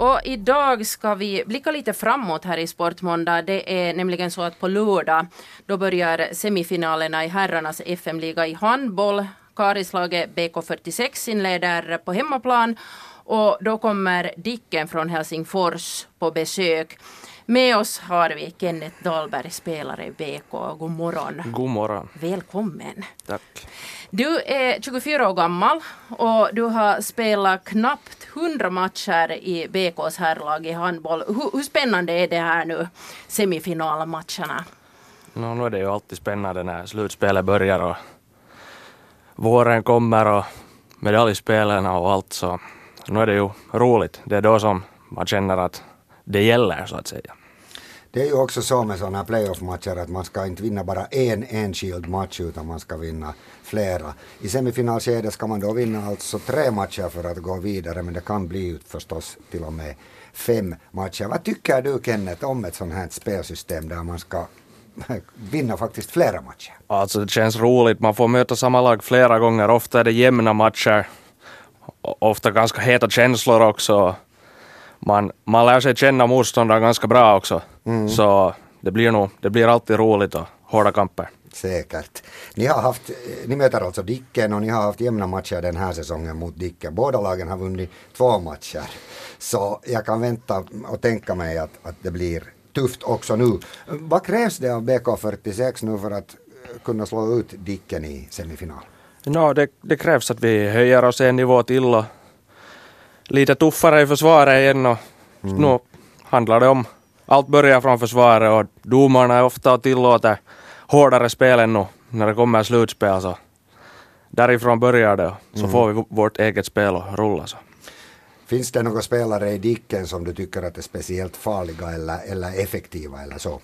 Och idag ska vi blicka lite framåt här i Sportmåndag. Det är nämligen så att på lördag då börjar semifinalerna i herrarnas FM-liga i handboll. Karislaget BK46 inleder på hemmaplan och då kommer Dicken från Helsingfors på besök. Med oss har vi Kenneth Dahlberg, spelare i BK. God morgon. God morgon. Välkommen. Tack. Du är 24 år gammal och du har spelat knappt 100 matcher i BKs herrlag i handboll. Hur, hur spännande är det här nu, semifinalmatcherna? No, nu är det ju alltid spännande när slutspelet börjar och våren kommer och medaljspelen och allt så nu är det ju roligt. Det är då som man känner att det gäller så att säga. Det är ju också så med sådana här playoff-matcher att man ska inte vinna bara en enskild match utan man ska vinna flera. I semifinalskedet ska man då vinna alltså tre matcher för att gå vidare men det kan bli förstås till och med fem matcher. Vad tycker du Kenneth om ett sådant här spelsystem där man ska vinna faktiskt flera matcher? Alltså det känns roligt, man får möta samma lag flera gånger, ofta är det jämna matcher, ofta ganska heta känslor också man, man lär sig känna motståndaren ganska bra också. Mm. Så det blir nog, det blir alltid roligt och hårda kamper. Säkert. Ni, har haft, ni möter alltså Dicken och ni har haft jämna matcher den här säsongen mot Dicken. Båda lagen har vunnit två matcher. Så jag kan vänta och tänka mig att, att det blir tufft också nu. Vad krävs det av BK46 nu för att kunna slå ut Dicken i semifinal? No, det, det krävs att vi höjer oss en nivå till och lite tuffare i försvaret igen och mm. nu handlar det om allt börjar från försvaret och domarna är ofta och tillåter hårdare spel än nu när det kommer slutspel så därifrån börjar det så mm. får vi vårt eget spel att rulla så. Finns det några spelare i Dicken som du tycker att är speciellt farliga eller, eller effektiva eller så?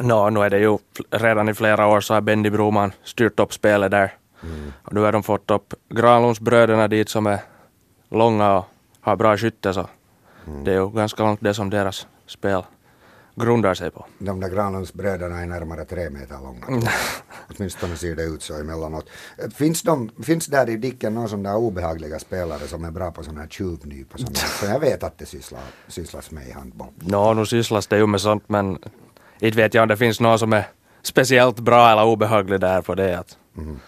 No, nu är det ju redan i flera år så har Bendy Broman styrt upp spelet där. Mm. Och nu har de fått upp Granlundsbröderna dit som är långa och har bra skytte så mm. det är ju ganska långt det som deras spel grundar sig på. De där Granlundsbröderna är närmare tre meter långa. Åtminstone ser det ut så emellanåt. Finns, de, finns där i Dicken några sådana där obehagliga spelare som är bra på sådana här tjuvnyp och sånt För jag vet att det sysslar, sysslas med i handboll. Nå, no, nu sysslas det ju med sånt men inte vet jag om det finns någon som är speciellt bra eller obehaglig där på det. Att mm.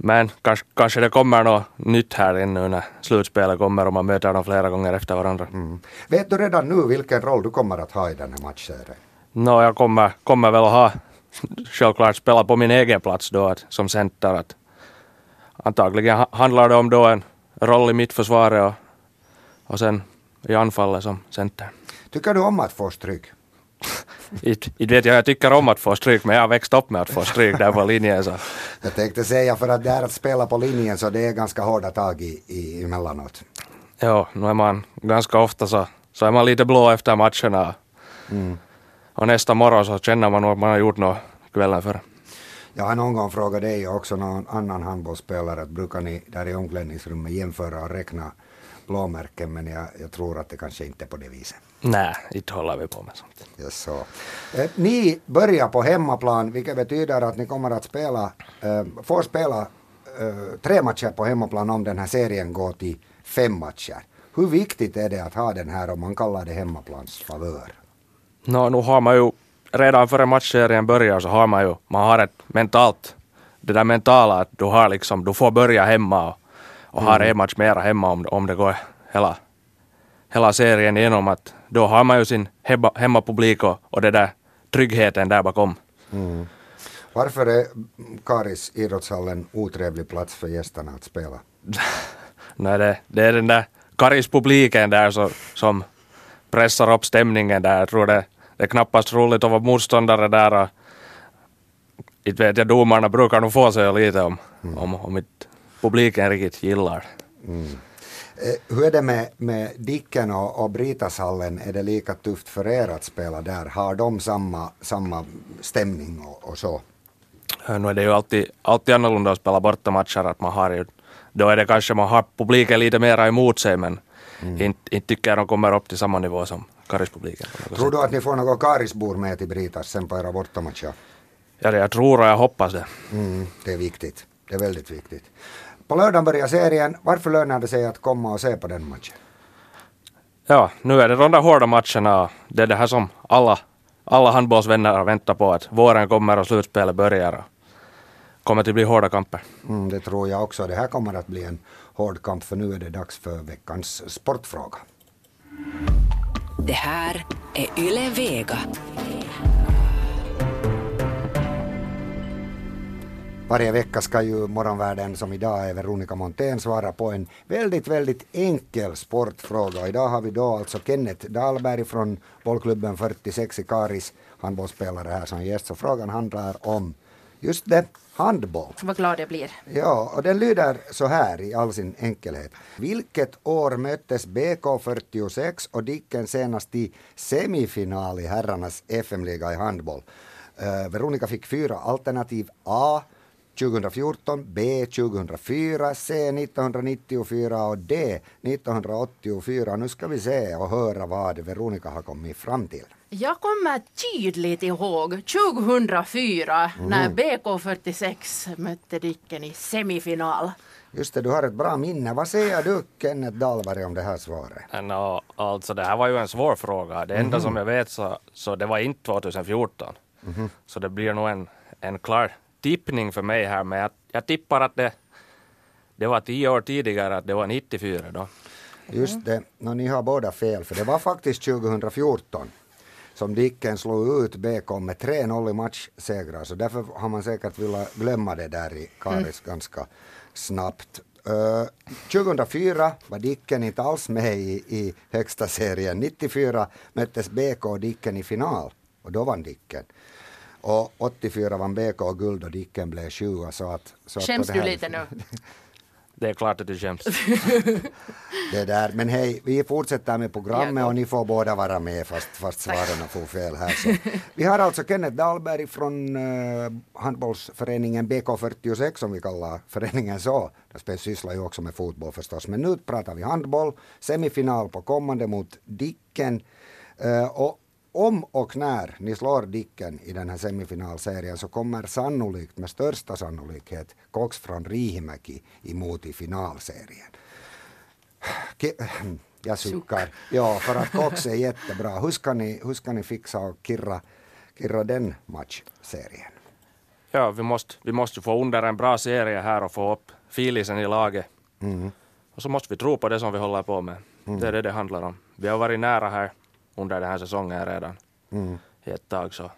Men kanske, kanske det kommer något nytt här ännu när slutspelet kommer och man möter dem flera gånger efter varandra. Mm. Vet du redan nu vilken roll du kommer att ha i den här matchserien? Nå, jag kommer, kommer väl att ha självklart spela på min egen plats då att, som center. Att antagligen handlar det om då en roll i mittförsvaret och, och sen i anfallet som center. Tycker du om att få stryk? Inte vet jag, jag tycker om att få stryk, men jag har växt upp med att få stryk där på linjen. Så. Jag tänkte säga för att det är att spela på linjen så det är ganska hårda tag i, i emellanåt. Ja, nu är man ganska ofta så, så är man lite blå efter matcherna. Mm. Och nästa morgon så känner man att man har gjort något kvällen före. Jag har någon gång frågat dig och också någon annan handbollsspelare att brukar ni där i omklädningsrummet jämföra och räkna blåmärken men jag, jag, tror att det kanske inte är på det viset. Nej, inte håller vi på med sånt. Ja, så. Eh, ni börjar på hemmaplan vilket betyder att ni kommer att spela, eh, får spela eh, tre matcher på hemmaplan om den här serien går till fem matcher. Hur viktigt är det att ha den här om man kallar det hemmaplans favör? No, nu har man ju redan före matchserien börjar så har man ju, man har ett mentalt, det där mentala att du har liksom, du får börja hemma och och har en match mera hemma om, om det går hela, hela serien igenom. Att då har man ju sin hemma, hemmapublik och, och det där tryggheten där bakom. Mm. Varför är Karis idrottshall otrevlig plats för gästerna att spela? Nej, det, det är den där Karis-publiken där så, som pressar upp stämningen där. Jag tror det, det är knappast roligt att vara motståndare där. Och, inte vet jag, domarna brukar nog få sig lite om, mm. om, om inte publiken riktigt gillar. Mm. Eh, hur är det med, med Dicken och, och Britashallen? Är det lika tufft för er att spela där? Har de samma, samma stämning och, och så? Nu är det ju alltid, alltid annorlunda att spela bortamatcher. Att man har ju, då är det kanske man har publiken lite mera emot sig men mm. inte, inte tycker jag de kommer upp till samma nivå som Karispubliken. Tror du att ni får några Karisbor med till Britas sen på era bortamatcher? Ja, jag tror och jag hoppas det. Mm, det är viktigt. Det är väldigt viktigt. På lördagen börjar serien. Varför lönar det sig att komma och se på den matchen? Ja, nu är det de där hårda matcherna. Det är det här som alla, alla handbollsvänner väntar på. Att våren kommer och slutspelet börjar. Kommer att bli hårda kamper. Mm, det tror jag också. Det här kommer att bli en hård kamp för nu är det dags för veckans sportfråga. Det här är Yle Vega. Varje vecka ska ju morgonvärden som idag är Veronica Montén svara på en väldigt, väldigt enkel sportfråga. Idag har vi då alltså Kenneth Dahlberg från bollklubben 46 i Karis, handbollsspelare här som gäst. Så frågan handlar om just det, handboll. Vad glad jag blir. Ja, och den lyder så här i all sin enkelhet. Vilket år möttes BK 46 och Dicken senast i semifinal i herrarnas FM-liga i handboll? Uh, Veronica fick fyra alternativ A 2014, B 2004, C 1994 och D 1984. Nu ska vi se och höra vad Veronica har kommit fram till. Jag kommer tydligt ihåg 2004 mm. när BK46 mötte Dicken i semifinal. Just det, du har ett bra minne. Vad säger du Kenneth Dahlberg om det här svaret? No, alltså det här var ju en svår fråga. Det enda mm. som jag vet så, så det var inte 2014. Mm. Så det blir nog en, en klar tippning för mig här, men jag, jag tippar att det, det var tio år tidigare, att det var 94 då. Just det, no, ni har båda fel, för det var faktiskt 2014 som Dicken slog ut BK med 3-0 i matchsegrar, så därför har man säkert velat glömma det där i Karis mm. ganska snabbt. Uh, 2004 var Dicken inte alls med i, i högsta serien. 94 möttes BK och Dicken i final och då vann Dicken. Och 84 vann BK guld och Dicken blev 20. Så att, så Skäms att du lite nu? Det är klart att du skäms. det där. Men hej, vi fortsätter med programmet och ni får båda vara med fast, fast svaren får fel här. Så. Vi har alltså Kenneth Dahlberg från uh, handbollsföreningen BK46 som vi kallar föreningen så. De sysslar ju också med fotboll förstås. Men nu pratar vi handboll. Semifinal på kommande mot Dicken. Uh, och om och när ni slår Dicken i den här semifinalserien så kommer sannolikt, med största sannolikhet, Cox från Riihimäki emot i finalserien. Jag suckar. Ja, för att Cox är jättebra. Hur ska ni, hur ska ni fixa och kirra, kirra den matchserien? Ja, vi måste, vi måste få under en bra serie här och få upp filisen i laget. Mm. Och så måste vi tro på det som vi håller på med. Mm. Det är det det handlar om. Vi har varit nära här under den här säsongen redan mm. i ett tag, så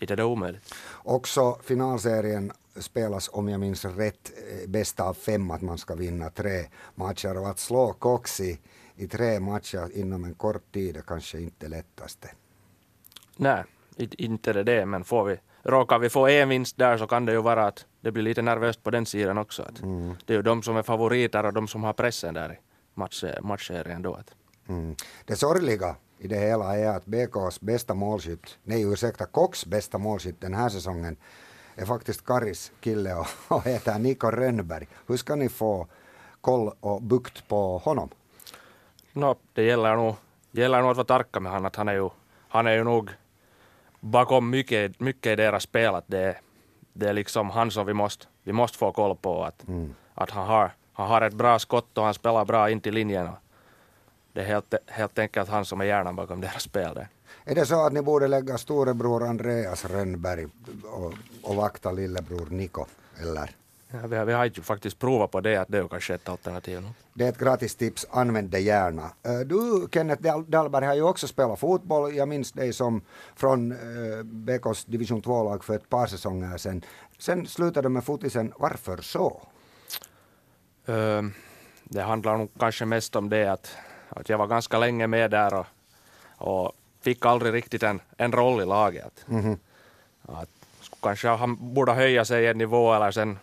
inte det omöjligt. Också finalserien spelas, om jag minns rätt, eh, bästa av fem, att man ska vinna tre matcher och att slå Coxi i tre matcher inom en kort tid är kanske inte lättaste. Nej, inte det det, men får vi, råkar vi få en vinst där så kan det ju vara att det blir lite nervöst på den sidan också. Mm. Det är ju de som är favoriter och de som har pressen där i match, matchserien då. Mm. Det sorgliga i det hela är att BKs bästa målskytt, nej ursäkta, Cox bästa målskytt den här säsongen är faktiskt Karis kille och, och heter Niko Rönnberg. Hur ska ni få koll och bukt på honom? No, det gäller nog, gäller nog att vara tarka med honom. Att han, är ju, han är ju nog bakom mycket, mycket i deras spel. Att det, det är liksom han som vi måste, vi måste få koll på. Att, mm. att han, har, han har ett bra skott och han spelar bra in till linjen. Och, det är helt, helt enkelt han som är hjärnan bakom deras spel. Där. Är det så att ni borde lägga storebror Andreas Rönnberg och, och vakta lillebror Niko, eller? Ja, vi, har, vi har ju faktiskt provat på det, att det är kanske ett alternativ. Nu. Det är ett gratis tips, använd det gärna. Eh, du, Kenneth Dahlberg, har ju också spelat fotboll. Jag minns dig som från uh, BKs division 2-lag för ett par säsonger sedan. Sen slutade du med fotisen. Varför så? Uh, det handlar nog kanske mest om det att att jag var ganska länge med där och, och fick aldrig riktigt en, en roll i laget. Mm -hmm. att, kanske han borde höja sig en nivå eller sen,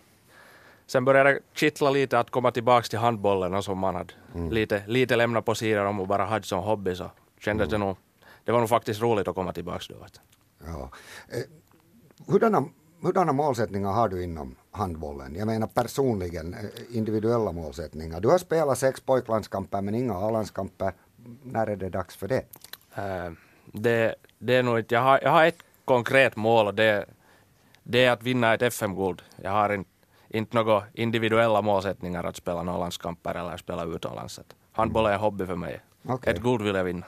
sen började det kittla lite att komma tillbaka till handbollen och som man hade mm. lite, lite lämnat på sidan och bara hade som hobby så kändes mm. det nog, det var nog faktiskt roligt att komma tillbaka då. Ja. Eh, hurdana, hurdana målsättningar har du inom handbollen? Jag menar personligen, eh, individuella målsättningar. Du har spelat sex pojklandskamper men inga A-landskamper. När är det dags för det? Uh, det, det är nog inte, jag har, jag har ett konkret mål och det, det är att vinna ett FM-guld. Jag har inte, inte några individuella målsättningar att spela några landskamper eller spela utomlands. Handboll är en hobby för mig. Okej. Ett guld vill jag vinna.